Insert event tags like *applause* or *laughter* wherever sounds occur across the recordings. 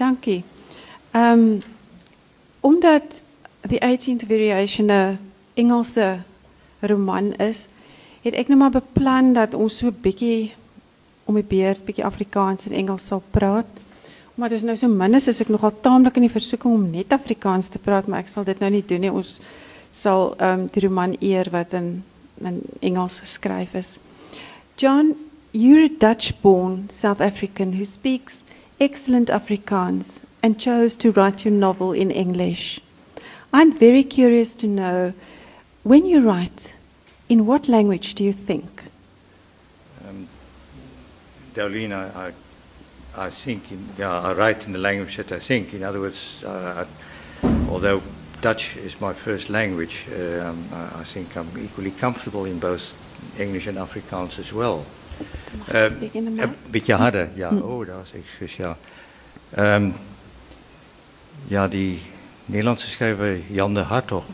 dankie. Um omdat The 18th Variation 'n Engelse roman is, het ek nou maar beplan dat ons so bietjie om die bietjie Afrikaans en Engels sal praat. Maar is nou so min is ek nogal taamlik in die versoeking om net Afrikaans te praat, maar ek sal dit nou nie doen nie. Ons sal ehm die roman eer wat in in Engels geskryf is. John, you're a Dutch-born South African who speaks excellent Afrikaans and chose to write your novel in English. I'm very curious to know when you write, in what language do you think? Um, Darlene, I, I, I think, in, I write in the language that I think. In other words, uh, I, although Dutch is my first language, um, I, I, think I'm equally comfortable in both English and Afrikaans as well. Uh, een beetje harder, ja. Hm. Oh, dat was excuus, ja. Um, ja, die Nederlandse schrijver Jan de Hartog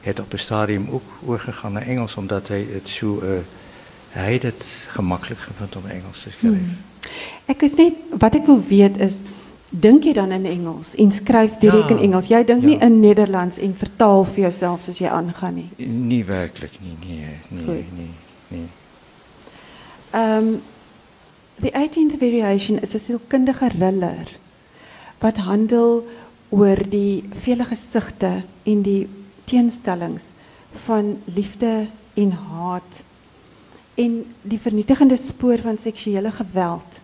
het op een stadium ook overgegaan naar Engels, omdat hij het zo, uh, hij het gemakkelijk gevonden om Engels te schrijven. Hmm. Ik is niet, wat ik wil weten is, denk je dan in Engels en schrijf direct in Engels? Jij denkt ja. niet in Nederlands en vertaal voor jezelf als je aangaat niet? Niet werkelijk, niet, nee, nee, nee, nee. Um, the 18th variation is een zielkundige thriller wat handelt oor die vele gesigte en die teenstellings van liefde en haat en die vernietigende spoor van seksuele geweld.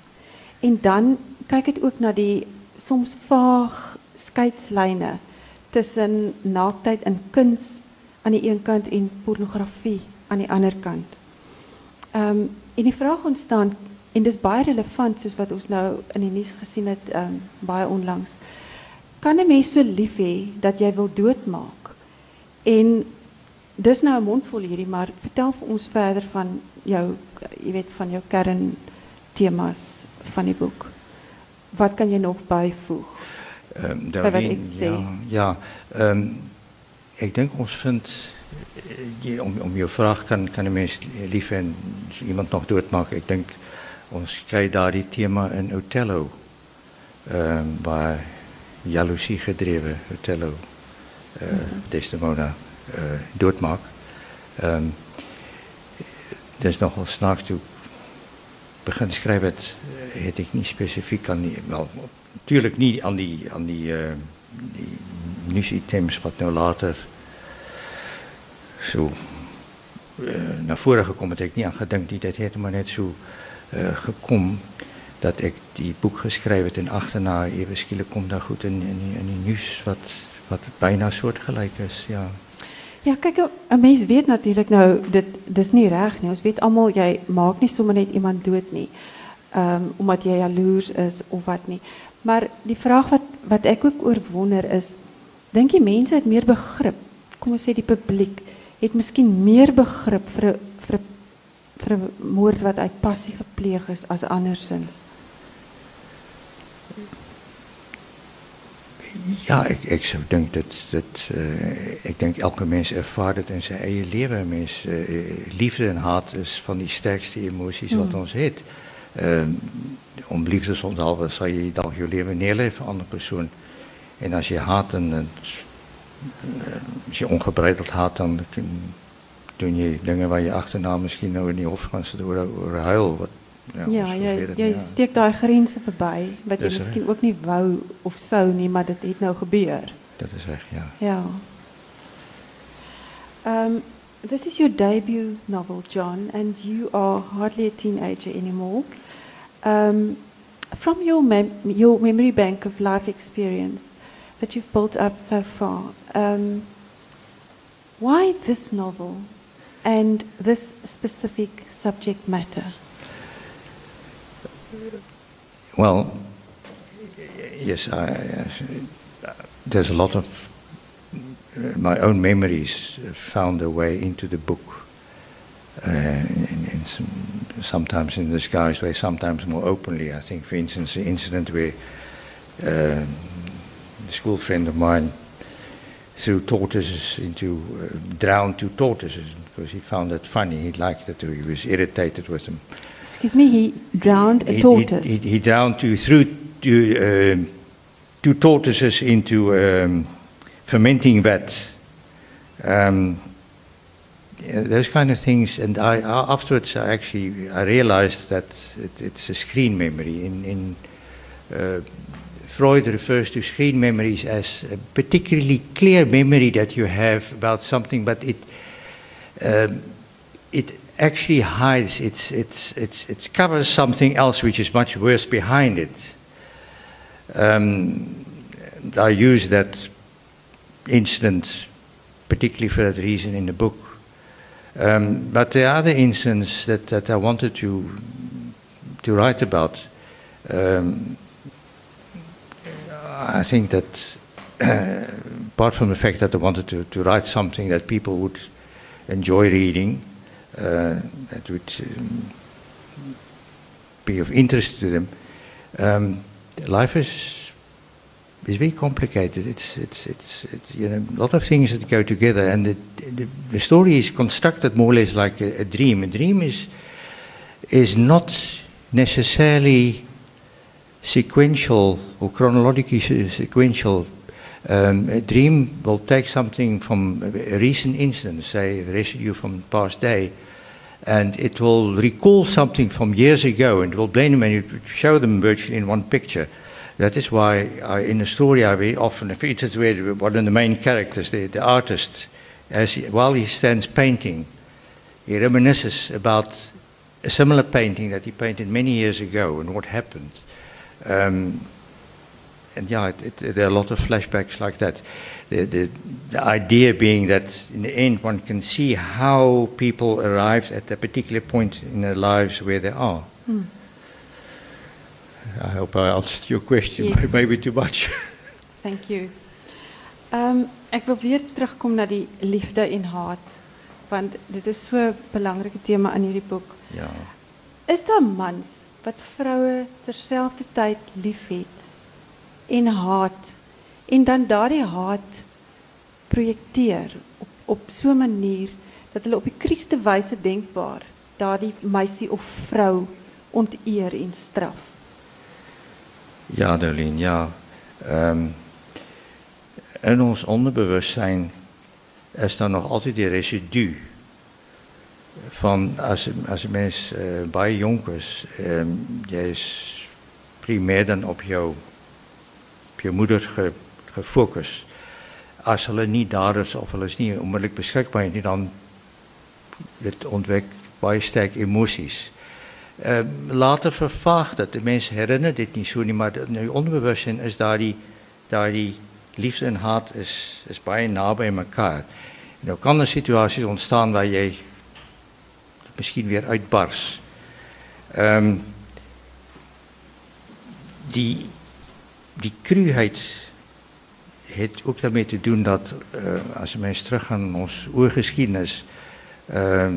En dan kyk dit ook na die soms vaag skeidslyne tussen naaktheid en kuns aan die een kant en pornografie aan die ander kant. Ehm en die vraag ontstaan en dis baie relevant soos wat ons nou in die nuus gesien het um, baie onlangs kan 'n mens so lief hê dat jy wil doodmaak? En dis nou 'n mondvol hierdie, maar vertel vir ons verder van jou, jy weet, van jou kern temas van die boek. Wat kan jy nog byvoeg? Ehm um, ja, ja ehm um, ek dink ons vind om om jou vraag kan kan 'n mens lief en iemand nog doodmaak. Ek dink ons kry daardie tema in Othello. Ehm waar jaloezie gedreven Othello uh, Desdemona uh, doodmaakt. Um, dat is nogal snaaks toe begin schrijven, het, het ik niet specifiek aan die, wel, natuurlijk niet aan die, aan die, uh, die nieuwsitems wat nou later zo uh, naar voren gekomen, dat ik niet aan gedacht, die dat heeft maar net zo uh, gekomen dat ik die boek geschreven en achterna even skielik komt daar goed in, in, in die nieuws wat, wat bijna soortgelijk is. Ja. Ja, kijk, een mens weet natuurlijk nou, dit, is niet reg nie. Ons weet allemaal, jij maakt niet zomaar net iemand dood nie. Um, omdat jij jaloers is of wat niet. Maar die vraag wat, ik ook oor is, denk je mensen het meer begrip? Kom sê die publiek het misschien meer begrip voor 'n moord wat uit passie gepleeg is as andersins. Ja, ik, ik zou denk dat, dat uh, ik denk elke mens ervaart het in zijn eigen leven. Mens, uh, liefde en haat is van die sterkste emoties wat mm. ons heeft. Uh, om liefde zonder zal je dan je leven neerleggen voor een andere persoon. En als je haat en als je ongebreideld haat, dan doen je dingen waar je achterna misschien nou in die hof kan zitten door huil. Wat, ja, ja jy jy ja. steek daai grense verby wat jy miskien ook nie wou of sou nie, maar dit het nou gebeur. Dat is reg, ja. Ja. Um this is your debut novel, John, and you are hardly a teenager anymore. Um from your mem your memory bank of life experience that you've built up so far, um why this novel and this specific subject matter? Well, yes, I, uh, there's a lot of uh, my own memories found their way into the book. Uh, in, in some, sometimes in disguised way, sometimes more openly. I think, for instance, the incident where uh, school friend of mine threw tortoises into, uh, drowned two tortoises because he found that funny. He liked it, he was irritated with them. Excuse me, he drowned a tortoise. He, he, he drowned to through to uh, two tortoises into um, fermenting vat. Um, those kind of things, and I, afterwards I actually I realized that it, it's a screen memory. In, in uh, Freud refers to screen memories as a particularly clear memory that you have about something, but it um, it actually hides, it's, it's, it's, it covers something else which is much worse behind it. Um, I use that incident particularly for that reason in the book. Um, but the other instance that, that I wanted to, to write about, um, I think that uh, apart from the fact that I wanted to, to write something that people would enjoy reading, uh, that would um, be of interest to them. Um, life is is very complicated. It's, it's, it's, it's, you know, a lot of things that go together, and the, the, the story is constructed more or less like a, a, dream. A dream is, is not necessarily sequential or chronologically sequential. Um, a dream will take something from a recent incident, say a residue from past day, and it will recall something from years ago and will blame them and you show them virtually in one picture. That is why I, in the story I very often, if it's where one of the main characters, the, the artist, as he, while he stands painting, he reminisces about a similar painting that he painted many years ago and what happened. Um, and yeah, it, it, there are a lot of flashbacks like that. The, the, the, idea being that in the end one can see how people arrived at a particular point in their lives where they are. Hmm. I hope I answered your question, yes. maybe too much. *laughs* Thank you. Um, ek wil weer terugkom na die liefde en haat want dit is so 'n belangrike tema in hierdie boek. Ja. Is daar mans wat vroue terselfdertyd liefhet en haat en dan daardie haat projekteer op op so manier dat hulle op die krieste wyse denkbaar daardie meisie of vrou onteer en straf. Ja, Darlene, ja. Um, in ons onderbewustzijn is er nog altijd die residu van als, als een mens uh, bij jong is, um, jij is primair dan op jou op je moeder ge, gefocust. Als hulle niet daar is of hulle is niet onmiddellijk beschikbaar nie, dan het ontwek sterk emoties. Uh, later vervaagt dat. De mensen herinneren dit niet zo niet, maar in je onderbewustzijn is daar die, daar die liefde en haat is, is baie na bij elkaar. Dan kan er situaties ontstaan waar jij misschien weer uitbarst. Um, die die cruheid heeft ook daarmee te doen dat uh, als we eens teruggaan naar ons oorgeschiedenis, uh,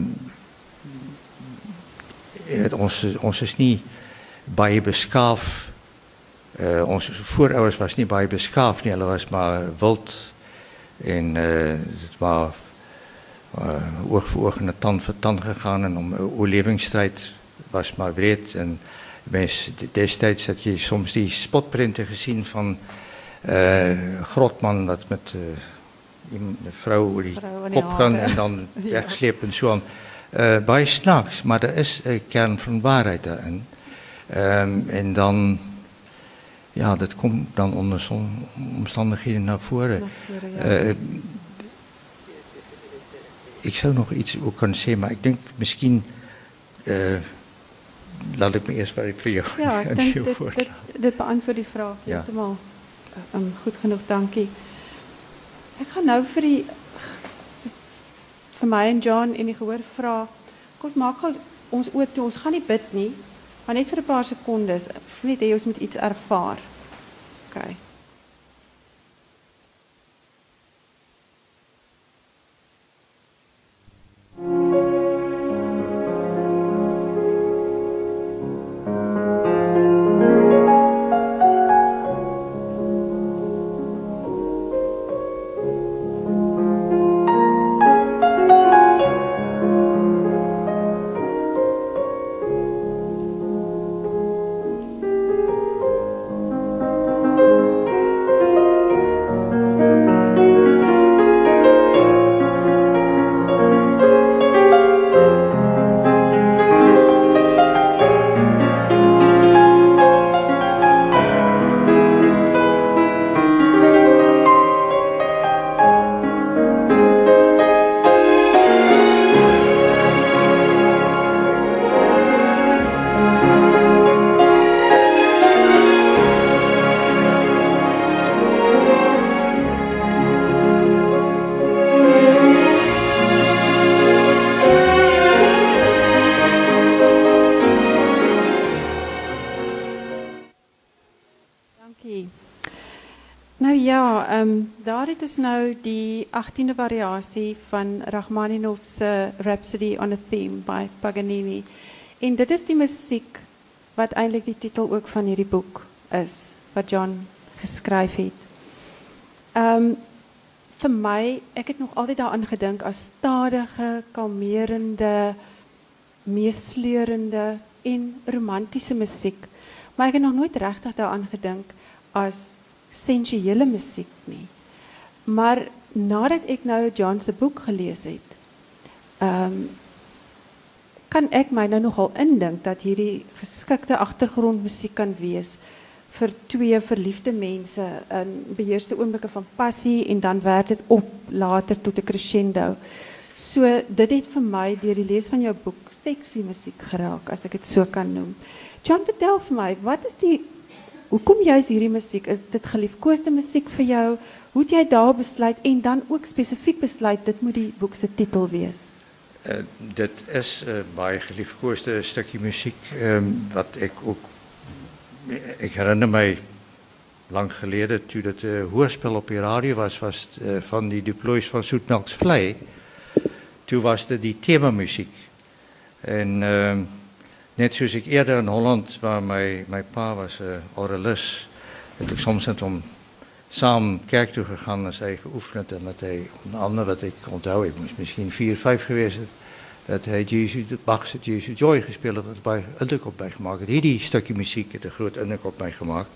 het, ons, ons is niet baie beskaaf. Uh, onze voorouders was niet baie beskaaf nie, hulle was maar wild en het was uh, oog voor oog en tand voor tand gegaan en om oorlevingsstrijd was maar breed en destijds had je soms die spotprinten gezien van uh, Grotman, dat met uh, een vrouw die kop gaan en dan *laughs* wegslepen en zo aan. Uh, bij s'nachts, maar er is een kern van waarheid daarin. Um, en dan, ja, dat komt dan onder zo'n omstandigheden naar voren. Ik zou nog iets ook kunnen zeggen, maar ik denk misschien. Uh, laat ik me eerst bij voor jou Ja, ik *laughs* denk dit, dit, dit beantwoord die vraag ja. helemaal um, goed genoeg, dankie. Ik ga nou voor die vir my en John en die gehoor vra. Kom ons maak ons ons toe. Ons gaan nie bid nie, maar net vir 'n paar sekondes. Net hê ons moet iets ervaar. OK. 18e variasie van Rachmaninoff's Rhapsody on a Theme by Paganini. En dit is die muziek wat eintlik die titel ook van hierdie boek is wat John geskryf het. Ehm um, vir my, ek het nog altyd daaraan gedink as stadige, kalmerende, meesleurende en romantiese musiek. Maar ek het nog nooit regtig daaraan gedink as sensuele musiek nie. Maar nadat ek nou John se boek gelees het, ehm um, kan ek my nou nogal indink dat hierdie geskikte agtergrondmusiek kan wees vir twee verliefde mense in beheerste oomblikke van passie en dan werk dit op later tot 'n crescendo. So dit het vir my deur die lees van jou boek seksie musiek geraak as ek dit so kan noem. John vertel vir my, wat is die hoekom jy's hierdie musiek? Is dit geliefkoeste musiek vir jou? Hoe jy daar besluit en dan ook spesifiek besluit dit moet die boek se titel wees? Uh, dit is uh, baie geliefkoosde stukje muziek, um, wat ik ook, ik herinner mij lang geleden, toen het uh, hoorspel op de radio was, was van die deploys van Zoetmelks Vlei. Toen was er die themamuziek. En uh, net zoals ik eerder in Holland, waar mijn, mijn pa was uh, orelus, heb ik soms net om samen kerk toe gegaan en hij geoefend. En dat hij, onder andere wat ik onthoud, ik moest misschien vier, vijf geweest dat hij Jezus, de Bachse Jezus Joy gespeeld dat bij indruk op mij gemaakt. Die, stukje muziek heeft een groot indruk op mij gemaakt.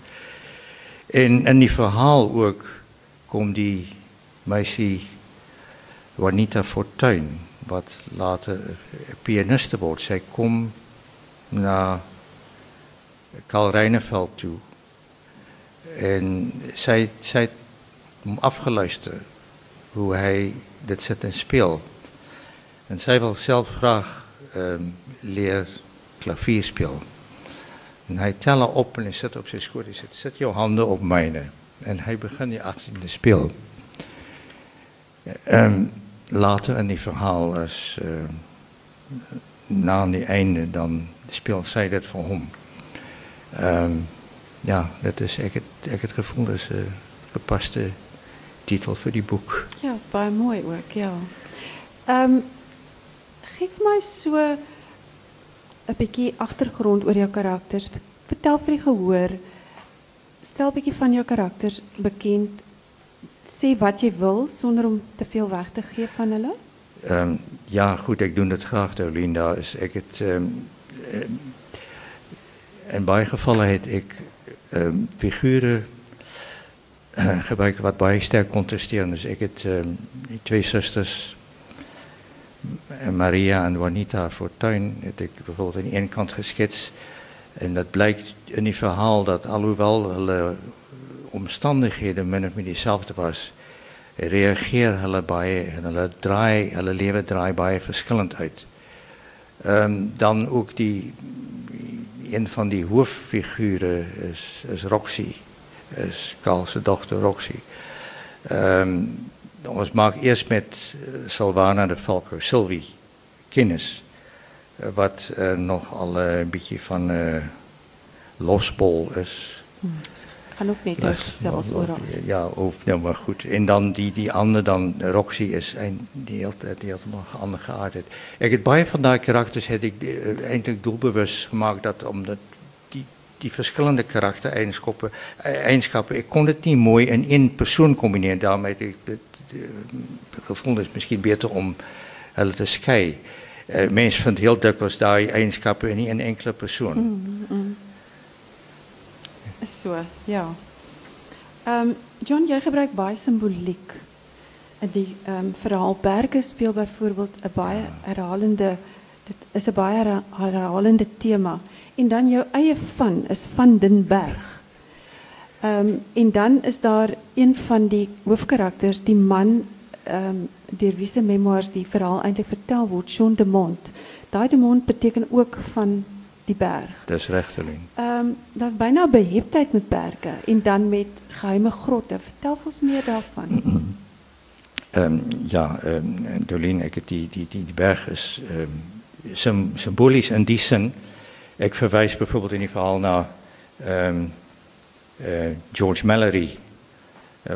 En, en die verhaal ook, komt die meisje Juanita Fortuin, wat later pianiste wordt. Zij komt naar Karl Reineveld toe en zij, zij om afgeluisterd hoe hij dit zet en speelt. En zij wil zelf graag um, leren klavier spelen. En hij telt op en hij zit op zijn schoot. Hij zegt, zet je handen op mijne. En hij begint die achttiende speel. Um, later in die verhaal, als, uh, na die einde, dan speelt zij dat voor hem. Um, ja, dat is echt het, echt het gevoel, dat is een uh, gepaste titel voor die boek. Ja, dat is bij mooi ook, ja. Um, geef mij zo een beetje achtergrond over jouw karakters. Vertel vir die gehoor, stel een beetje van jouw karakters bekend. Sê wat je wil, zonder om te veel weg te geven van hulle. Um, ja, goed, ik doe het graag, Linda. Is ek het, um, in baie gevallen het ik um, figuren uh, gebruiken wat baie sterk contrasteren. Dus ik het twee zusters, Maria en Juanita Fortuin, heb ik bijvoorbeeld aan de ene kant geschetst. En dat blijkt in die verhaal dat alhoewel hulle omstandigheden min of meer dezelfde was, reageer hulle baie en hulle draai, hulle lewe draai baie verschillend uit. Um, dan ook die een van die hoofdfiguren is, is Roxy, is Carl's dochter Roxy. Um, ons maak eerst met uh, Salvana de Falco, Sylvie, kennis. Uh, wat uh, nog al een beetje van losbol is. Hmm. Kan ook niet zelfs oral. Ja, of, nou maar goed. En dan die, die andere, dan Roxy is een, die heeft die heeft nog ander geaardheid. Ik het bij van die karakters heb ik uh, eindelijk doelbewust gemaakt dat omdat die, die verschillende karaktereigenschappen, eigenschappen, ik kon het niet mooi in één persoon combineren. Daarmee ik het gevonden is misschien beter om hulle te scheiden. Uh, mensen vinden heel dikwijls daar eigenschappen in één enkele persoon. Mm, mm. Is so, ja. Ehm um, John, jy gebruik baie simboliek. Die ehm um, verhaal Berge speel byvoorbeeld 'n baie herhalende dit is 'n baie herhalende tema en dan jou eie van is van den Berg. Ehm um, en dan is daar een van die hoofkarakters, die man ehm um, deur wie se memoirs die verhaal eintlik vertel word, Jean de Mont. Daai de Mont beteken ook van die berg. Dat is recht, um, dat is bijna beheptheid met bergen. En dan met geheime grotten. Vertel ons meer daarvan. um, *clears throat* ja, um, Dolien, ik, die, die, die, die berg is um, symbolisch in die zin. Ik verwijs bijvoorbeeld in die verhaal naar um, George Mallory,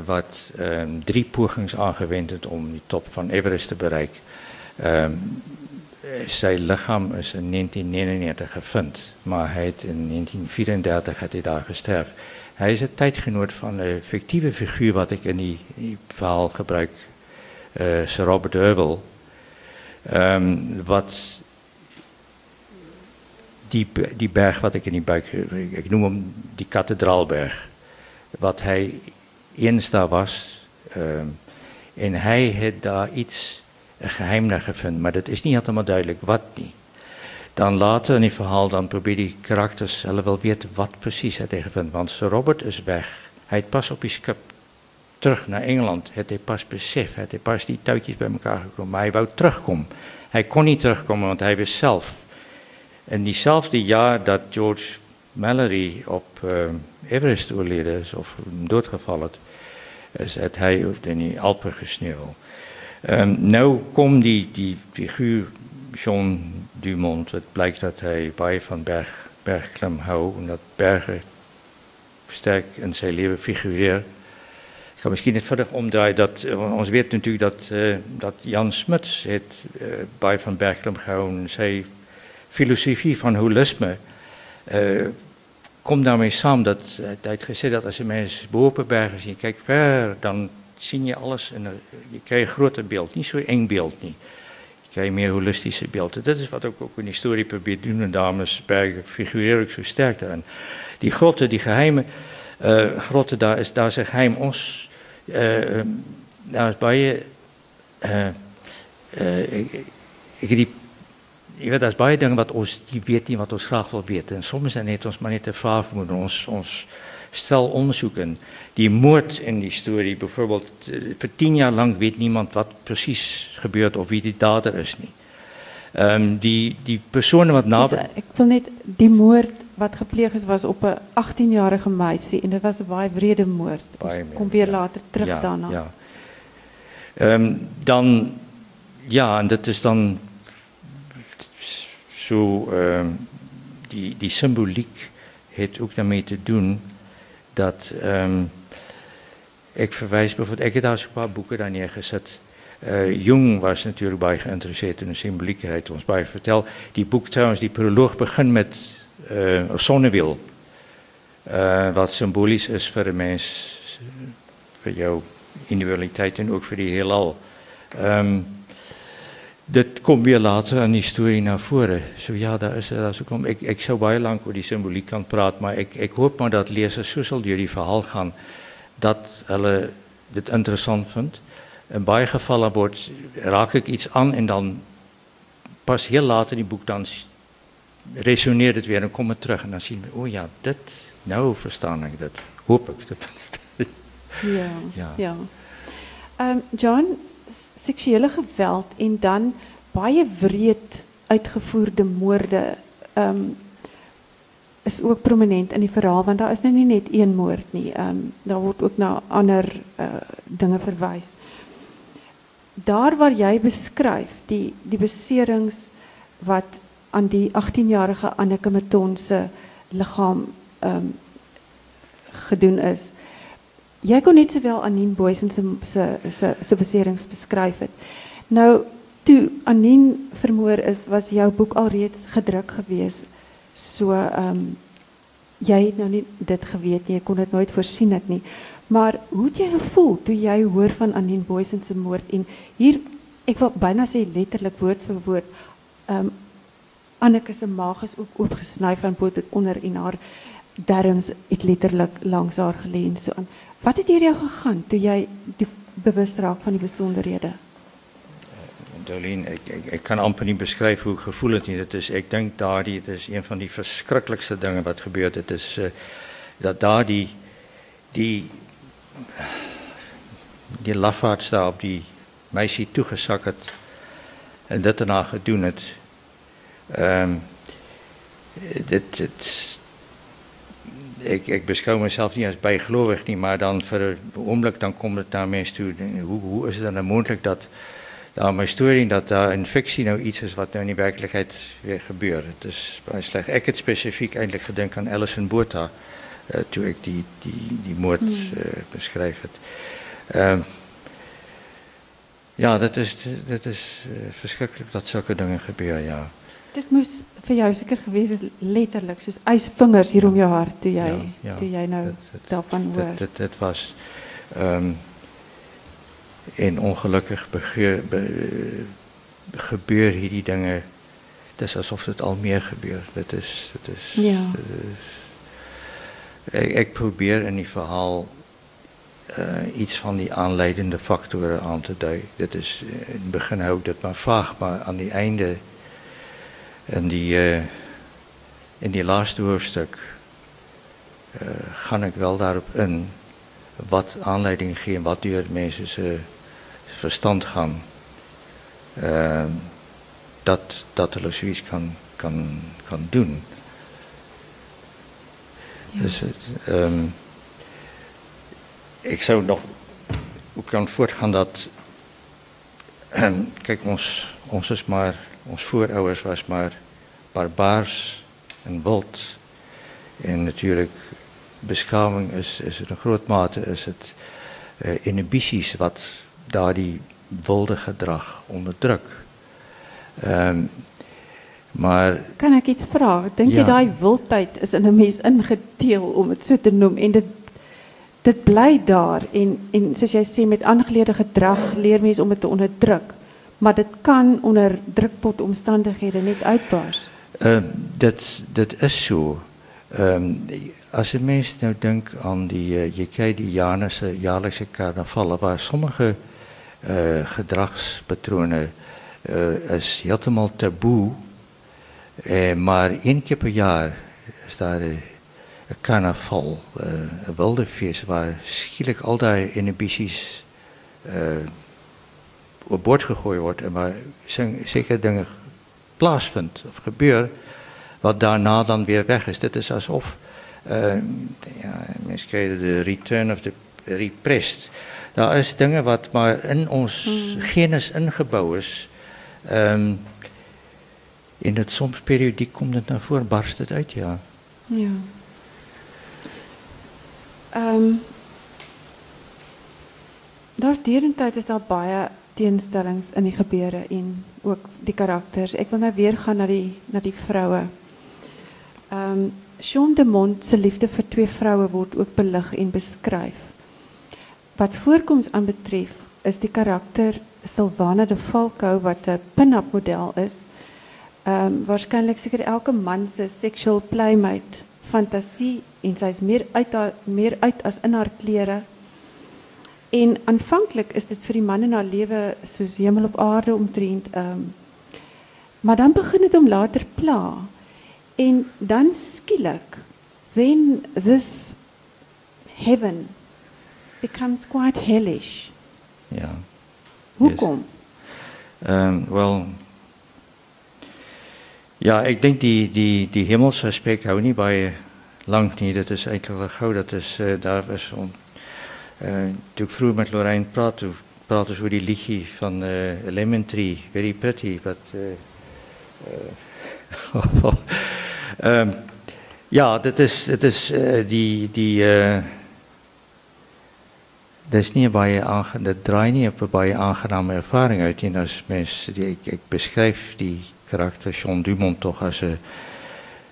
wat um, drie pogings aangewend het om die top van Everest te bereiken. Zijn lichaam is in 1999 gevonden, maar hij heeft in 1934 had hij daar gesterft. Hij is een tijdgenoot van een fictieve figuur wat ik in die, verhaal gebruik, uh, Sir Robert Hubble. Um, wat die, die berg wat ik in die buik, ik noem hem die kathedraalberg, wat hij eens daar was. Um, en hij heeft daar iets, geheim naar gevonden, maar dat is niet helemaal duidelijk wat niet. Dan later in het verhaal, dan probeer die karakters hulle wel weten wat precies hij tegen vindt. Want Robert is weg. Hij pas op die skip terug naar Engeland. Het hij pas besef, het hij pas die touwtjes bij elkaar gekomen. Maar hij wou terugkomen. Hij kon niet terugkomen, want hij was zelf. In diezelfde jaar dat George Mallory op uh, Everest overleden is, of doodgevallen is, het hij in die Alpen gesneeuwd. Um, nou komt die, die figuur John Dumont, het blijkt dat hij bij van berg, bergklim houdt en bergen sterk in zijn leven figureert. Ik ga misschien net verder omdraaien. Dat, uh, ons weet natuurlijk dat, uh, dat Jan Smuts het uh, bij van bergklim gehouden. Zijn filosofie van holisme komt daarmee samen. Dat, hij heeft gezegd dat als je mensen boven bergen ziet, kijk ver, dan zie je alles en je krijgt een groter beeld. Niet zo'n eng beeld niet je meer holistische beelden. Dat is wat ik ook in historie probeer te doen. En dames bergen figureer ik zo sterk daarin. Die grotten, die geheime uh, grotten, daar is, daar is een geheim. Ons, uh, daar is bij je... Ik, die, je weet, dat is bij wat ons, die weet niet wat ons graag wil weten. En soms zijn het ons maar niet te vragen moeten. Ons, ons stel onderzoeken. Die moord in die story, bijvoorbeeld, eh, voor tien jaar lang weet niemand wat precies gebeurt of wie die dader is niet. Um, die, die personen wat na. Ik wil net die moord wat gepleegd is was op een 18-jarige meisje en dat was een baie wrede moord. Baie kom weer later terug ja, daarna. Ja. Um, dan ja, en dat is dan zo um, die die symboliek heeft ook daarmee te doen dat um, ik verwijs bijvoorbeeld, ik heb daar een paar boeken daar neergezet. Uh, Jung was natuurlijk bij geïnteresseerd in de symboliek, hij heeft ons bij verteld. Die boek trouwens, die proloog begint met uh, zonnewiel. Uh, wat symbolisch is voor de mens, voor jouw individualiteit en ook voor die heelal. Um, dit komt weer later aan die story naar voren. So ja, daar is daar so kom ek ek sou baie lank oor die simboliek kan praat, maar ek ek hoop maar dat lesers so sal deur die verhaal gaan dat hulle dit interessant vind. In baie gevalle word raak ek iets aan en dan pas heel laat in die boek dan resoneer dit weer en kom dit terug en dan sien we o ja, dit nou verstaan ek dit. Hoop ek ten minste. Ja. Ja. Ja. Ehm um, John seksuele geweld en dan baie wreed uitgevoerde moorde um, is ook prominent in die verhaal want daar is nou nie net een moord nie. Um, daar word ook na ander uh, dinge verwys. Daar waar jy beskryf die die beserings wat aan die 18-jarige Anneke Maton se liggaam um, gedoen is. Jij kon niet zowel Anien Boysen zijn beserings beschrijven. Nou, toen Anien vermoord is, was jouw boek al reeds gedrukt geweest. So, ehm, um, jij hebt nou niet dit geweten, je kon het nooit voorzien het niet. Maar hoe het je gevoel toen jij hoort van Anien Boysen zijn moord? En hier, ik wil bijna zeggen letterlijk woord voor woord, um, Anneke zijn maag is ook opgesneden van boven onder in haar darms, het letterlijk langs haar gelegen. So, aan. Wat het deur jou gegaan toe jy bewus raak van die besonderhede? Dolien, ek, ek, ek kan amper nie beskryf hoe ek gevoel het nie. Dit is ek dink daardie dit is een van die verskriklikste dinge wat gebeur het. Dit is uh, dat daardie die die lafaards daar op die meisie toegesak het en dit daarna gedoen het. Ehm um, dit dit ik, ik beschouw mezelf niet als bijgelovig, niet, maar dan voor een ogenblik dan komt het naar mensen toe. Hoe, hoe is het dan mogelijk dat daar mijn story dat daar een fictie nou iets is wat nou in de werkelijkheid weer gebeurt. Het is slecht. Ik het specifiek eigenlijk gedenk aan Alison Boerta, uh, toe ek die die die moord uh, het. Ehm uh, ja, dit is dit is uh, verskriklik dat sulke dinge gebeur, ja. Dit moes vir jou seker gewees het letterlik soos ysvingers hier om jou hart toe jy ja, ja, nou daarvan hoor. Dit dit, dit was ehm um, en ongelukkig begeur, be, gebeur hierdie dinge dis asof dit al meer gebeur. Dit is dit is ja. Is, ek, ek probeer in die verhaal uh, iets van die aanleidende faktore aan te dui. Dit is in het begin hou dit maar vaag, maar aan die einde in die uh, in die laaste hoofstuk uh, gaan ek wel daarop in wat aanleiding gee en wat deur mense se verstand gaan. Ehm uh, dat, dat hulle zoiets kan, kan, kan doen. Ja. Dus um, ik zou nog hoe kan voortgaan dat *clears throat* kijk ons ons is maar ons voorouders was maar barbaars en wild en natuurlijk beschaving is is het een groot mate is het uh, inhibities wat daar die wilde gedrag onderdruk. Ehm maar kan ek iets vra? Dink ja. jy daai wildheid is in 'n mens ingeteel om dit so te noem en dit dit bly daar en en soos jy sê met aangeleerde gedrag leer mense om dit te onderdruk, maar dit kan onder drukpot omstandighede net uitbars. Uh, dit dit is so. Ehm um, as 'n mens nou dink aan die uh, jy kyk die Janese jaarlikse karnaval waar sommige uh gedragspatrone uh, is helemaal taboe. Maar één keer per jaar is daar een, carnaval, een wilde feest, waar schielijk al die inhibities op bord gegooid wordt en waar zeker dingen plaatsvindt of gebeuren, wat daarna dan weer weg is. Dit is alsof, uh, ja, mensen de return of the repressed. Daar is dingen wat maar in ons hmm. genus ingebouwd is, Ehm in het soms periodiek komt het naar voren, barst het uit, ja. Ja. Ehm um, daar's deurentyd is daar baie teenstellings in die gebeure en ook die karakters. Ek wil nou weer gaan na die na die vroue. Ehm um, Jean de Mont se liefde vir twee vroue word ook belig en beskryf. Wat voorkoms aanbetref, is die karakter Sylvana de Falco wat 'n pin-up model is. Ehm um, waarskynlik elke man se sexual playmate fantasie en sy's meer uit meer uit as in haar klere. En aanvanklik is dit vir die man in haar lewe soos hemel op aarde omtrent ehm um, maar dan begin dit om later pla. En dan skielik then this heaven becomes quite hellish. Ja. Hoe kom? Ehm wel Ja, ik denk die die die hemelsaspect hou niet bij lang niet. Dat is eigenlijk gauw dat is uh, daar is toen ik vroeger met Lorraine praatte, praatte over die liedje van uh, Lemon very pretty, but um, *laughs* ja, dat is, dat is die, die uh, dis nie baie aangenaam dit draai nie op 'n baie aangename ervaring uit nie. As mens die, ek, ek beskryf die karakter Jean Dumont tog as 'n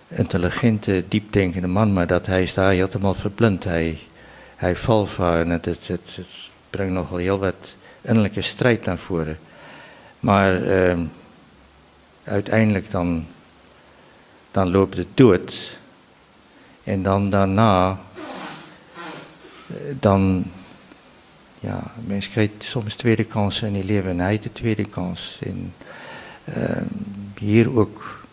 intelligente diepdenkende man maar dat hy is daar heeltemal verblind. Hy hy val vir en dit dit, dit bring nogal heel wat innerlike stryd na vore maar ehm uiteindelik dan dan loop dit dood en dan daarna dan ja, mensen krijgen soms tweede kansen in je leven en hij heeft de tweede kans. Uh, hier ook,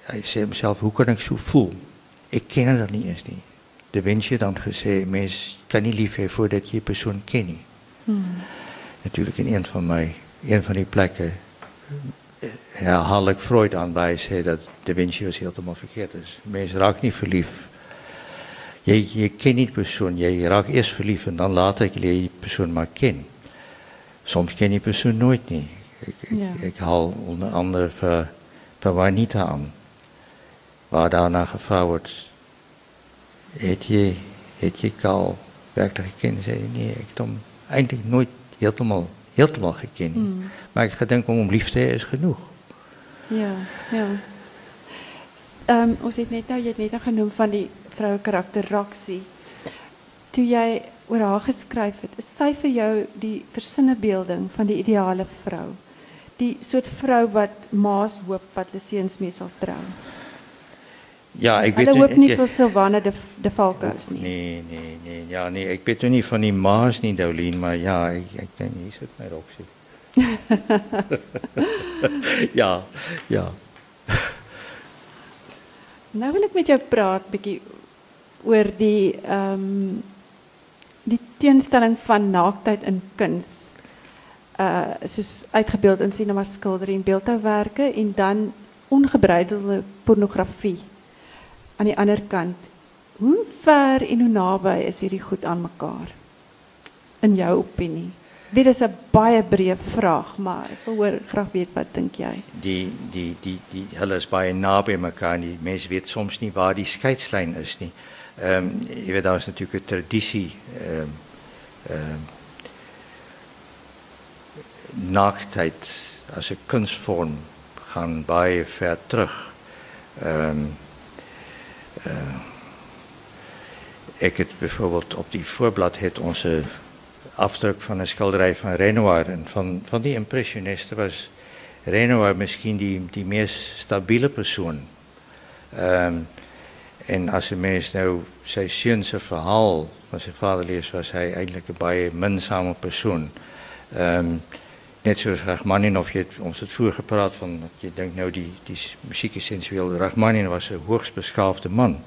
hij zei hemzelf, hoe kan ik zo voelen? Ik ken dat niet eens niet. De wens je dan gezegd, mensen kan niet lief hebben voordat je persoon kent. Hmm. Natuurlijk in een van, mijn, een van die plekken herhaal ik Freud aan bij zei dat de Vinci was helemaal verkeerd is. Mensen raken niet verliefd je, je kent niet persoon, je raakt eerst verliefd en dan later leer je die persoon maar kennen. Soms ken je persoon nooit niet. Ik, ik, ik haal onder andere van, van Juanita aan, waar daarna gevraagd wordt. Het jy het jy Karl werklik geken? Sê nee, ek het hom eintlik nooit heeltemal heeltemal geken nie. Hmm. Maar ek gedink om hom lief te hê is genoeg. Ja, ja. Um, ons het net nou jy het net nou genoem van die vroue karakter Roxy. Toe jy oor haar geskryf het, is sy vir jou die versinnebeelding van die ideale vrou? Die soort vrou wat maas hoop wat hulle seuns mee sal trou. Ja, ek weet hoop nie vir Silvana de de Valkous nie. Nee, nee, nee. Ja, nee, ek weet nie van die maas nie, Doulien, maar ja, ek ek dink hier sit my Roxy. *laughs* ja, ja. Nou wil ek met jou praat bietjie oor die um, die teenstelling van naaktheid in kuns. Uh soos uitgebeeld in cinema skildery en beeldhouwerke en dan ongebreidelde pornografie aan die ander kant. Hoe ver en hoe naby is hierdie goed aan mekaar? In jou opinie? Dit is 'n baie breë vraag, maar ek wil hoor graag weet wat dink jy? Die die die die hulle is baie naby mekaar. Die mense weet soms nie waar die skeidslyn is nie. Ehm um, jy weet daar is natuurlik 'n tradisie ehm um, ehm um, naaktheid as 'n kunsvorm gaan baie ver terug. Ehm um, uh, ek het byvoorbeeld op die voorblad het ons 'n afdruk van 'n skildery van Renoir en van van die impressioniste was Renoir miskien die die mees stabiele persoon. Ehm en as 'n mens nou se verhaal van sy vader lees, was hy eintlik 'n baie minsame persoon. Ehm net soos Rachmaninoff het ons het vroeër gepraat van dat jy dink nou die die musiek is sensueel. Rachmaninoff was 'n hoogs beskaafde man.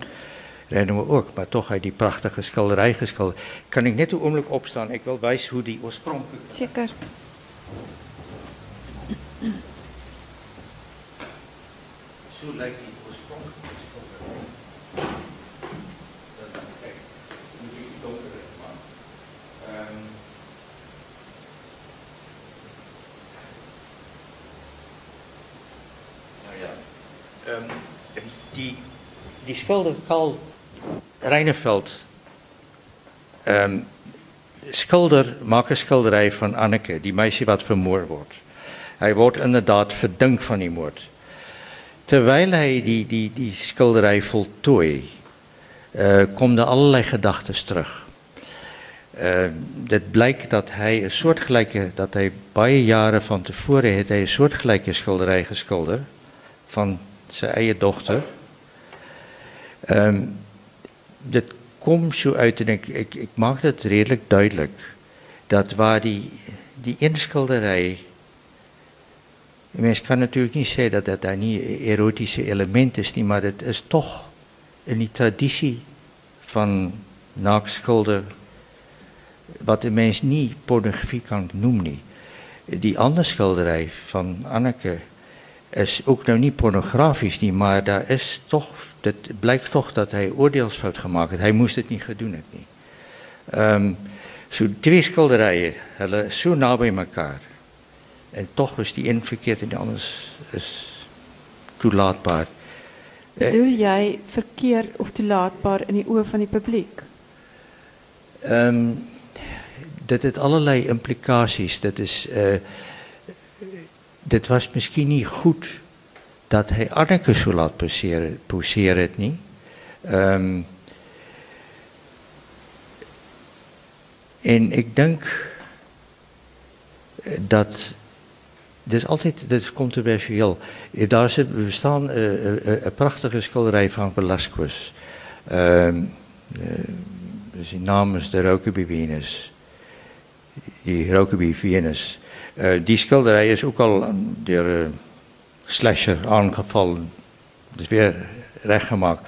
Renoir ook, maar toch hij die prachtige schilderij geschilderd. Kan ik net een ogenblik opstaan? Ik wil wijzen hoe die oorspronkelijk... Zeker. Zo lijkt die oorspronkelijk schilderij. Kijk, moet je die donkere maken. Um, nou ja, um, die, die schilder Karl Reineveld um, schilder, maak een schilderij van Anneke, die meisje wat vermoord wordt. Hij wordt inderdaad verdink van die moord. Terwijl hij die, die, die schilderij voltooi, uh, komen er allerlei gedachten terug. Uh, dit blijkt dat hij een soortgelijke, dat hij baie jaren van tevoren heeft hij een soortgelijke schilderij geschilderd van zijn eigen dochter. Um, dit komt zo uit en ik, ik, maak het redelijk duidelijk. Dat waar die, die inschilderij. Mensen kan natuurlijk niet zeggen dat dat daar niet erotische element is, nie, maar het is toch in die traditie van naaktschilder. wat de mens niet pornografie kan noemen. Die andere schilderij van Anneke is ook nou niet pornografisch, nie, maar daar is toch dit blijkt toch dat hij oordeelsfout gemaakt heeft. Hij moest het niet gedaan het niet. Um, so twee schilderijen, hulle so naby mekaar. En toch is die een verkeerd en die anders is toelaatbaar. Bedoel jij verkeerd of toelaatbaar in die oor van die publiek? Um, dit het allerlei implicaties. Dit is uh, dit was misschien niet goed dat hij Anneke zo laat poseren, niet. Um, en ik denk dat, dit is altijd, dit is controversieel. Daar zit, we staan uh, een prachtige schilderij van Velasquez. Um, uh, is de Rokeby Venus. Die Rokeby Venus. Uh, die schilderij is ook al door... Uh, slasher aangevallen. Dus weer rechtgemaakt.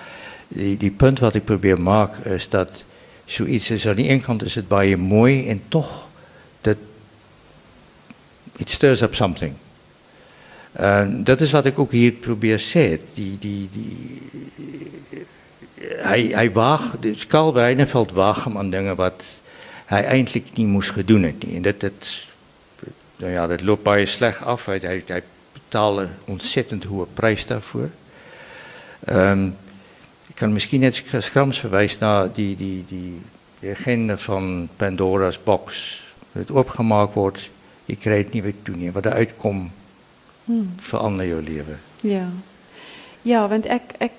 Die, die punt wat ik probeer maken is dat zoiets is. Aan de ene kant is het bij je mooi en toch dat it stirs up something. Dat is wat ik ook hier probeer te zeggen. Die, die, die, hij, hij waag, dus Karl Reineveld waag hem aan dingen wat hij eigenlijk niet moest gedaan. En dat, dat, nou ja, dat loopt bij je slecht af. Hij, hij, betalen ontzettend hoge prijs daarvoor. Um, Ik kan misschien net schrams verwijzen naar die, die, die legende van Pandora's box. Dat het opgemaakt wordt, je krijgt niet meer toe. Wat de uitkom hmm. verander je leven. Ja. Ja, want ik, ik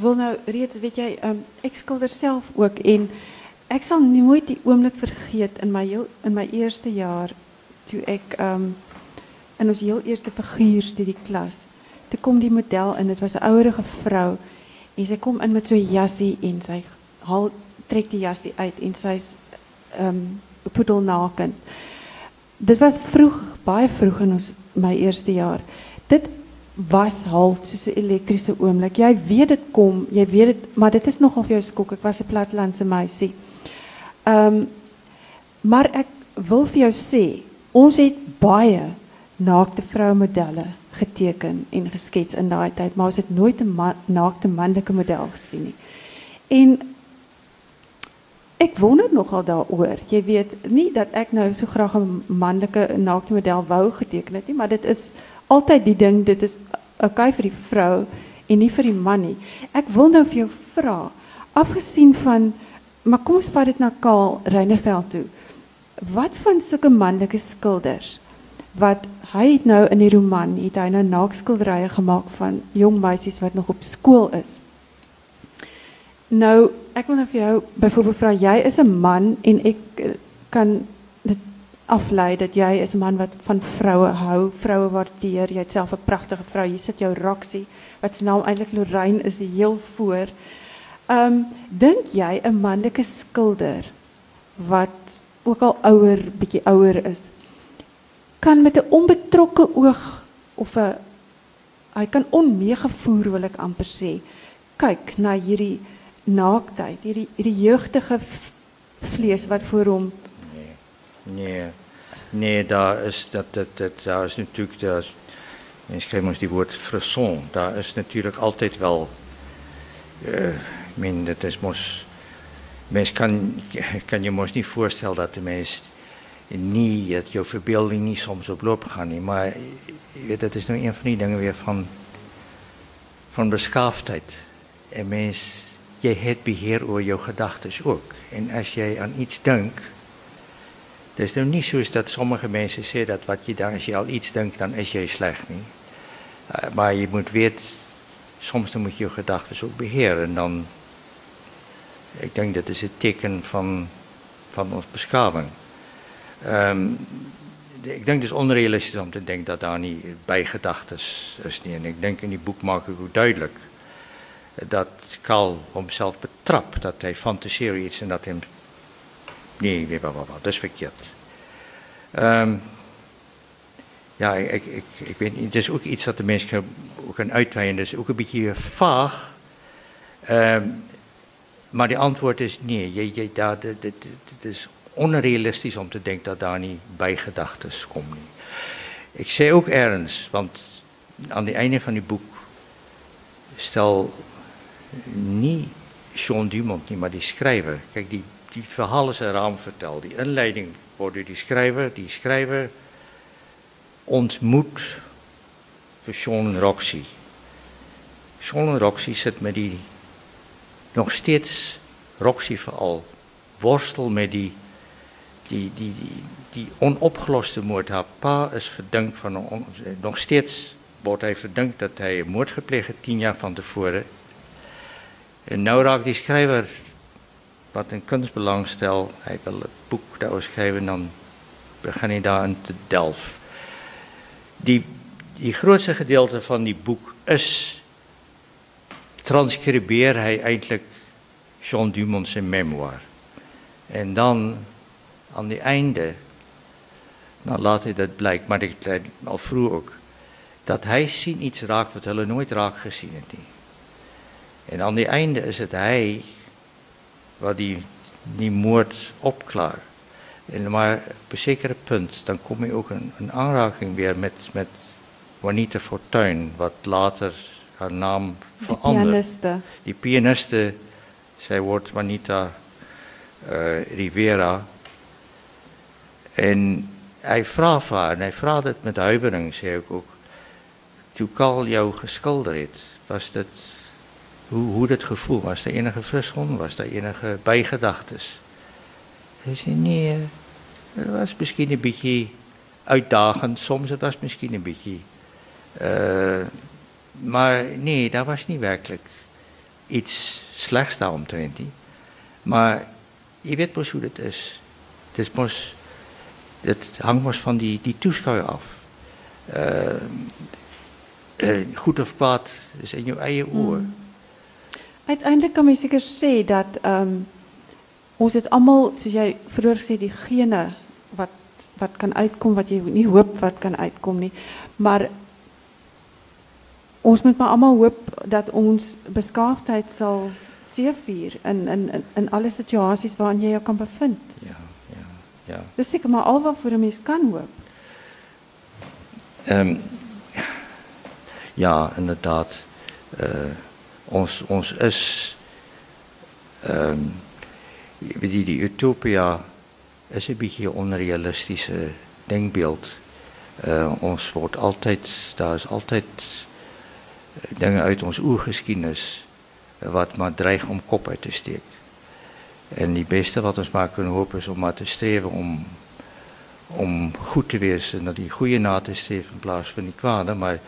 wil nou reeds, weet jij, um, ik schilder zelf ook in. Ik zal nooit die oomlik vergeten in mijn, in mijn eerste jaar, toen ik um, in ons heel eerste figuurstudieklas, toen kwam die model en het was een ouderige vrouw. En ze komt in met zo'n jassie en zij haal, trekt die jassie uit en zij is um, poedelnaken. Dit was vroeg, baie vroeg in ons, mijn eerste jaar. Dit was half soos 'n elektriese oomblik. Jy weet dit kom, jy weet dit, maar dit is nogal vir jou skok. Ek was 'n platlandse meisie. Ehm maar ek wil vir jou sê, ons het baie naakte vrouemodelle geteken en geskets in daai tyd, maar ons het nooit 'n ma naakte manlike model gesien nie. En ek wonder nogal daaroor. Jy weet, nie dat ek nou so graag 'n manlike naakte model wou geteken het maar dit is altyd die ding dit is okay vir die vrou en nie vir die man nie. Ek wil nou vir jou vra, van maar kom ons vat dit na Kaal Reineveld toe. Wat van sulke manlike skilders wat het nou in die roman het hy nou naakskilderye gemaak van jong meisies wat nog op skool is. Nou, ek wil nou jou byvoorbeeld vra jy is 'n man en ek eh, kan dit aflei dat jy is 'n man wat van vroue hou, vroue waardeer. Jy het self 'n pragtige vrou. Hier sit jou Roxy wat se naam eintlik Lorraine is, die heel voor. Ehm um, dink jy 'n manlike skilder wat ook al ouer, bietjie ouer is, kan met 'n onbetrokke oog of 'n hy kan onmeegevoer wil ek amper sê, kyk na hierdie naaktheid, hierdie hierdie jeugtige vlees wat voor hom Nee, nee. Daar, is, dat, dat, dat, daar is natuurlijk, daar, mensen krijgen ons die woord frisson, daar is natuurlijk altijd wel, uh, min, dat is mos, mens kan, kan je ons niet voorstellen dat de mens niet, dat je verbeelding niet soms op loop gaat, maar dat is nou een van die dingen weer van, van beschaafdheid. En mens, jij hebt beheer over jouw gedachten ook. En als jij aan iets denkt, het is nou niet zo dat sommige mensen zeggen dat wat je dan, als je al iets denkt, dan is jij slecht niet. Uh, maar je moet weten, soms dan moet je je gedachten ook beheren. En dan, ik denk dat is het teken van, van ons beschaving. Um, ik denk dus onrealistisch om te denken dat daar niet bijgedachten is. Niet. En ik denk in die boek maak ik ook duidelijk dat Karl hemzelf betrapt, dat hij fantaseert iets en dat hem Nee, weet wat, wat. Dat is verkeerd. Um, ja, ik, ik, ik weet niet. Het is ook iets dat de mensen gaan uitweiden. Dat is ook een beetje vaag. Um, maar de antwoord is nee. Het is onrealistisch om te denken dat daar niet bijgedachten komen. Ik zei ook ergens, want aan het einde van die boek stel niet Jean Dumont, niet, maar die schrijver. Kijk, die die verhalen zijn raam verteld. Die inleiding door die schrijver. Die schrijver ontmoet voor Sean Roxy. Sean Roxy zit met die nog steeds, Roxy vooral, worstel met die, die, die, die, die onopgeloste moord. Haar pa is verdankt van, nog steeds wordt hij verdankt dat hij een moord gepleegd heeft, tien jaar van tevoren. En nu raakt die schrijver wat in kunstbelang stel, hij wil het boek daarover schrijven, dan begin daar in te delven. Die, die grootste gedeelte van die boek is, transcribeer hij eigenlijk Jean Dumont zijn memoir. En dan, aan het einde, dan laat hij dat blijken, maar ik zei al vroeg ook, dat hij zien iets raakt wat hij nooit raak gezien heeft. En aan het einde is het hij waar die, die moord opklaar. En maar op een zekere punt, dan kom je ook een, een aanraking weer met, met Juanita Fortuyn, wat later haar naam verandert. Die pianiste. Die pianiste, zij wordt Juanita uh, Rivera. En hij vraagt haar, en hij vraagt het met huivering, zei ik ook. Toen Carl jou geschilderd was dat hoe, hoe dit gevoel was. Er enige frisgrond? Was er enige bijgedachtes? Hij zei, nee, het was misschien een beetje uitdagend. Soms het was misschien een beetje... Uh, maar nee, dat was niet werkelijk iets slechts daaromtrent. Maar je weet pas hoe het is. Het, is het hangt pas van die, die toeschouwer af. Uh, uh, goed of kwaad is in je eigen oor. Hmm. Uiteindelijk kan je zeker zeggen dat um, ons het allemaal, zoals jij vroeger zei, die wat, wat kan uitkomen, wat je niet hoopt wat kan uitkomen. Maar ons moet maar allemaal hoop dat ons beskaafdheid zal seevier in, in, in, in alle situaties waarin je je kan bevinden. Ja, ja, ja. Dus zeker maar al wat voor een mens kan hoop. Um, ja, inderdaad. Uh, ons, ons is... Um, die, die utopia is een beetje een onrealistische denkbeeld. Uh, ons wordt altijd, daar is altijd dingen uit ons oergeschiedenis wat maar dreigt om kop uit te steken. En die beste wat ons maar kunnen hopen is om maar te streven om, om goed te wezen, naar die goede na te streven in plaats van die kwade. Maar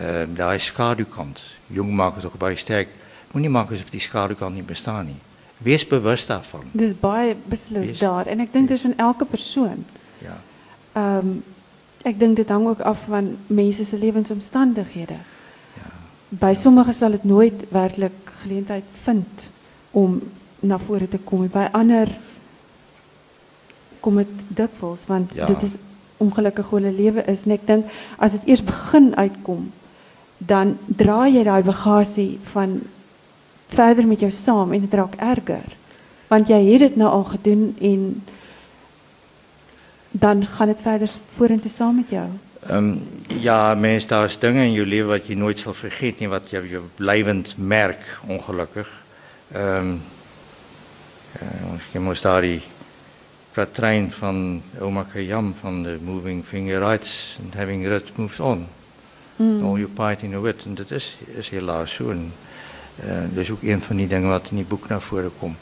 uh, daar is schaduwkant. Jong maken toch bij sterk. Moet niet maken alsof die schaduwkant niet bestaat niet. Wees bewust daarvan. Dis baie beslis daar en ek dink dis in elke persoon. Ja. Ehm um, ek dink dit hang ook af van mense se lewensomstandighede. Ja. By sommige sal dit nooit werklik geleentheid vind om na vore te kom. By ander kom dit dikwels want ja. dit is ongelukkig hoe hulle lewe is en ek dink as dit eers begin uitkom dan dra jy daai bagasie van verder met jou saam en dit raak erger. Want jy het dit nou al gedoen en dan gaan dit verder vorentoe saam met jou. Um, ja, mens, daar is dingen in je leven wat je nooit zal vergeten, wat je, je blijvend merk, ongelukkig. Um, uh, je moest daar die kwatrijn van Oma Kayam van de Moving Finger Rights and Having Red Moves On. Mm. All your part in the wit. En dat is, is helaas zo. En, uh, dat is ook een van die dingen wat in die boek naar voren komt.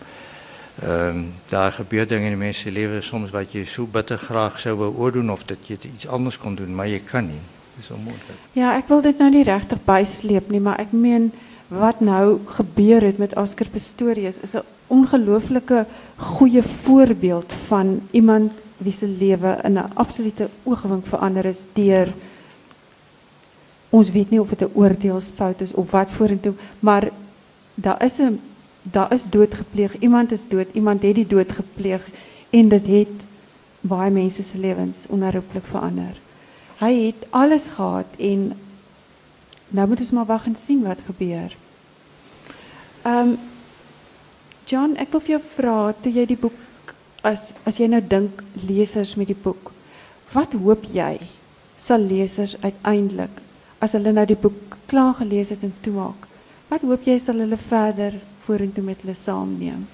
Um, daar gebeurt dingen in de leven soms wat je zo bitter graag zou willen doen of dat je iets anders kon doen, maar je kan niet. Dat is onmogelijk. Ja, ik wil dit nou niet rechtig bijslepen, maar ik meen wat nou gebeurt met Oscar Pistorius is een ongelooflijke goede voorbeeld van iemand wie zijn leven in een absolute oogwink verander is door ons weet niet of het een oordeelsfout is of wat voor toe, maar daar is een daar is dood gepleeg. Iemand is dood, iemand het die dood gepleeg en dit het baie mense se lewens onherroepelik verander. Hy het alles gehad en nou moet ons maar wag en sien wat gebeur. Ehm um, John, ek wil vir jou vra toe jy die boek as as jy nou dink lesers met die boek. Wat hoop jy sal lesers uiteindelik as hulle nou die boek klaar gelees het en toemaak? Wat hoop jy sal hulle verder vorentoe met hulle saamneem?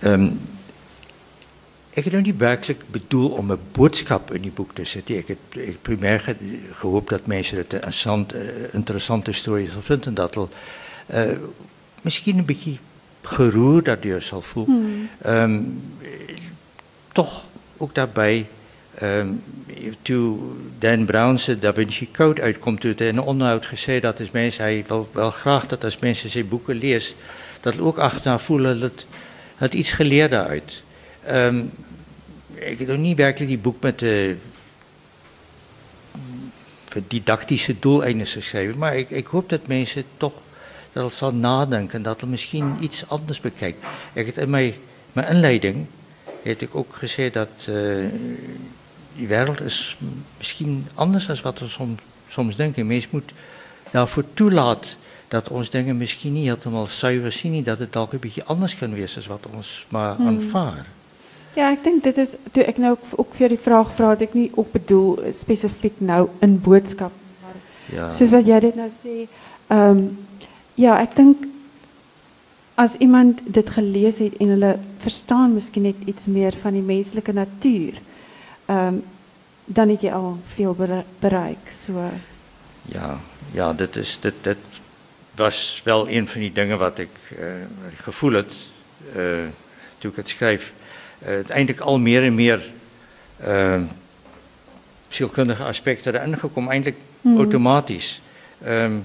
Ehm um, ek het nou nie werklik bedoel om 'n boodskap in die boek te sit. Ek het ek primêr ge, gehoop dat mense dit 'n interessant uh, interessante storie sal vind en dat hulle uh miskien 'n bietjie geroer daardeur sal voel. Hmm. Ehm um, tog ook daarbij um, toe Dan Brown se Da Vinci Code uitkomt, toe het in een onderhoud gezegd dat mensen, hij wil wel graag dat als mensen zijn boeken lezen, dat ook achterna voelen dat het iets geleerd uit. Um, ik heb nog niet werkelijk die boek met de didactische doeleinden geschreven, maar ik, ik hoop dat mensen toch dat het zal nadenken, dat er misschien iets anders bekijkt. Ik in mijn, mijn inleiding heb ik ook gezegd dat uh, die wereld is misschien anders dan wat we soms, soms denken. Mens moet daarvoor toelaten dat ons dingen misschien niet helemaal zuiver zien, dat het ook een beetje anders kan wezen dan wat ons maar hmm. aanvaarden. Ja, ik denk dit is, toen ik nou ook, voor die vraag vraag, dat ik niet ook bedoel specifiek nou een boodschap. Ja. Zoals wat jij dit nou zei, um, ja, ik denk als iemand dit gelezen heeft en hulle verstaan misschien net iets meer van die menselijke natuur, um, dan heb je al veel bereik. So. Ja, ja dit, is, dit, dit was wel een van die dingen wat ik uh, gevoel het uh, toen ik het schreef. Uh, uiteindelijk al meer en meer uh, zielkundige aspecten erin gekomen, eindelijk hmm. automatisch. Um,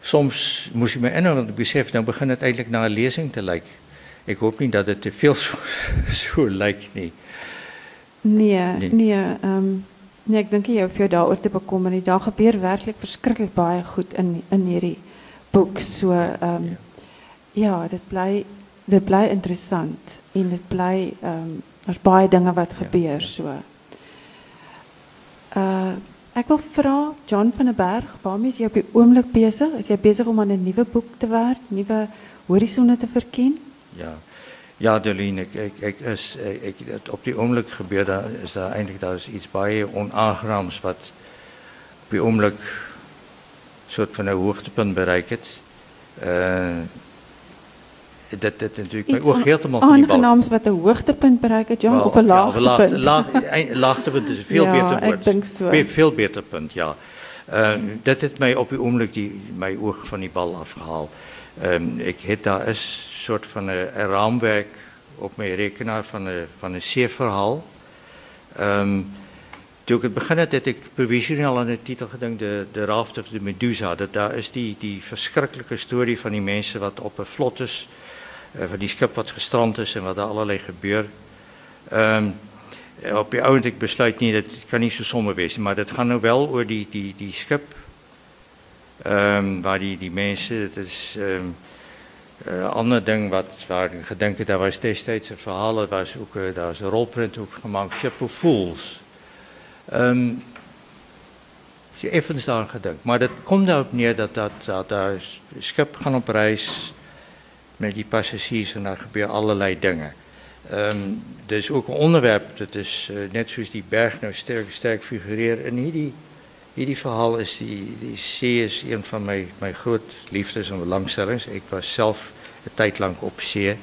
soms moest ik me inhouden, want ik besef, nou begint het eigenlijk naar een lezing te lijken. Ik hoop niet dat het te veel zo, zo lijkt, nee. Nee, nee, nee, um, nee ek dink jy hoef jou daaroor te bekommer nie. Daar gebeur werklik verskriklik baie goed in in hierdie boek. So ehm um, ja. dit bly dit bly interessant en dit bly ehm um, daar's baie dinge wat gebeur so. Uh ek wil vra John van der Berg, waarmee is jy op die oomblik besig? Is jy besig om aan 'n nuwe boek te werk, nuwe horisonne te verken? Ja. Ja, Dolien, ik, ik, ik, is, ik, het, op die ogenblik gebeurt daar, is daar eigenlijk daar is iets bij onaangenaams wat op die ogenblik soort van een hoogtepunt bereikt. Uh, dat, dat natuurlijk mijn oog helemaal van die Aangenaams wat een hoogtepunt bereikt, well, of een laagtepunt? Ja, laag, laagtepunt is een veel ja, beter woord. ik denk zo. Veel beter punt, ja. Uh, dat heeft mij op die ogenblik die, mijn oog van die bal afgehaald. Um, ik heb daar eens soort van een, een, raamwerk op mijn rekenaar van een, van een zeerverhaal. Um, toen ik het begin had, ik provisioneel aan de titel gedacht, de, de Raft of de Medusa. Dat daar is die, die verschrikkelijke story van die mensen wat op een vlot is, uh, van die schip wat gestrand is en wat er allerlei gebeurt. Um, op die oude ik besluit niet, dat kan niet zo somber wezen, maar dat gaat nou wel over die, die, die schip, um, waar die, die mensen, het is... Um, ander ding wat waar ik gedenk, daar was destijds een verhaal, dat was ook, uh, daar was een rolprint ook gemaakt, of Fools. Um, je even daar gedenkt. Maar dat komt daarop neer dat, dat, dat daar schip gaan op reis met die passagiers en daar gebeuren allerlei dingen. Um, er is ook een onderwerp, dat is uh, net zoals die berg nou sterk, sterk figureert. En hierdie, hierdie verhaal is, die, die zee is een van mijn, mijn groot liefdes en belangstellings. Ik was zelf een tijd lang op zee.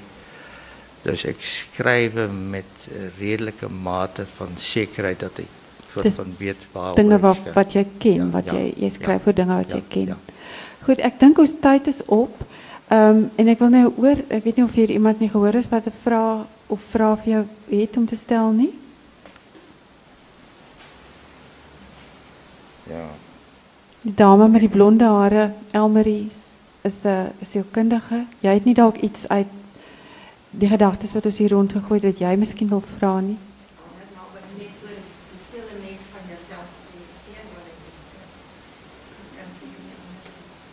Dus ik schrijf met redelijke mate van zekerheid dat ik soort van weet waar Dingen wat, wat kent, ja, wat ja, jy, jy skryf ja, dinge wat ja, jy ken. Ja. Goed, ek dink ons tyd is op. Ehm um, en ek wil nou oor, ek weet nie of hier iemand nie gehoor is wat 'n vraag of vraag vir jou het om te stel nie. Ja. Die dame met die blonde hare, Elmarie, is 'n sielkundige. Jy het nie dalk iets uit die gedagtes wat ons hier rondgegooi het wat jy miskien wil vra nie.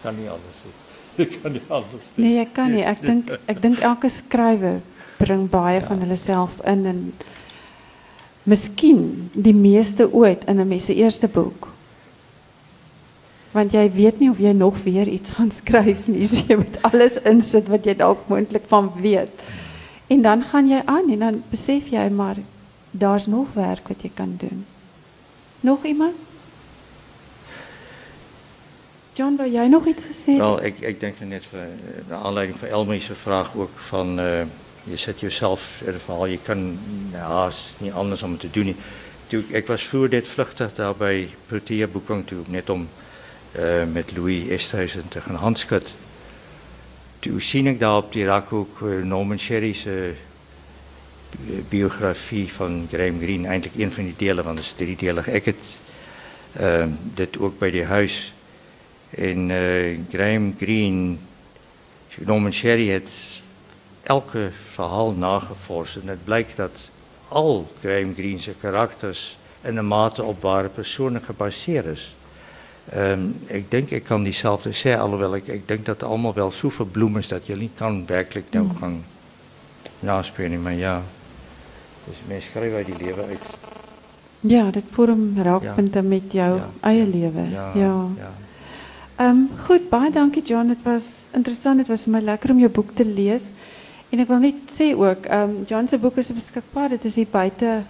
kan nie anders nie. *laughs* Ek kan nie anders nie. Nee, ek kan nie. Ek dink *laughs* ek dink elke skrywer bring baie ja. van hulle self in en miskien die meeste ooit in 'n mens se eerste boek. Want jy weet nie of jy nog weer iets gaan skryf nie. Jy moet alles insit wat jy dalk moontlik van weet. En dan gaan jy aan en dan besef jy maar daar's nog werk wat jy kan doen. Nog iemand? John, wil jij nog iets gezegd? Wel, ik, ik denk net, uh, naar aanleiding van Elmer's vraag ook van, uh, je zet jezelf in verhaal, je kan, ja, het is niet anders om het te doen. Ik was vroeger dit vluchtig daar bij Protea Boekang toe, net om uh, met Louis Esthuizen te gaan handschudden. Toen zie ik daar op die rak ook uh, Norman Sherry's biografie van Graham Greene, eigenlijk een van die delen, want het is driedelig. Ik het dit ook bij die huis en Graham Greene, Norman Sherry het elke verhaal nagevorst. En het blijkt dat al Graham Greene's karakters in een mate op ware personen gebaseerd is. Um, ik denk, ik kan diezelfde zeggen, alhoewel ik, ik denk dat het allemaal wel zoveel bloemen is dat je niet kan werkelijk nou mm. gaan naspelen. Maar ja, dus mensen schrijven die leven uit. Ja, dat vorm raakpunten ja. met jouw ja. eigen leven. ja. ja. um, goed, baie dankie John. Dit was interessant. Dit was vir my lekker om jou boek te lees. En ek wil net sê ook, um, John boek is beskikbaar. Dit is hier buite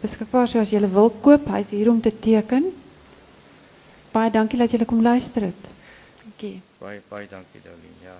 beskikbaar so as jy wil koop. Hy's hier om te teken. Baie dankie dat jy kom luister het. Dankie. Baie baie dankie Darlene. Ja.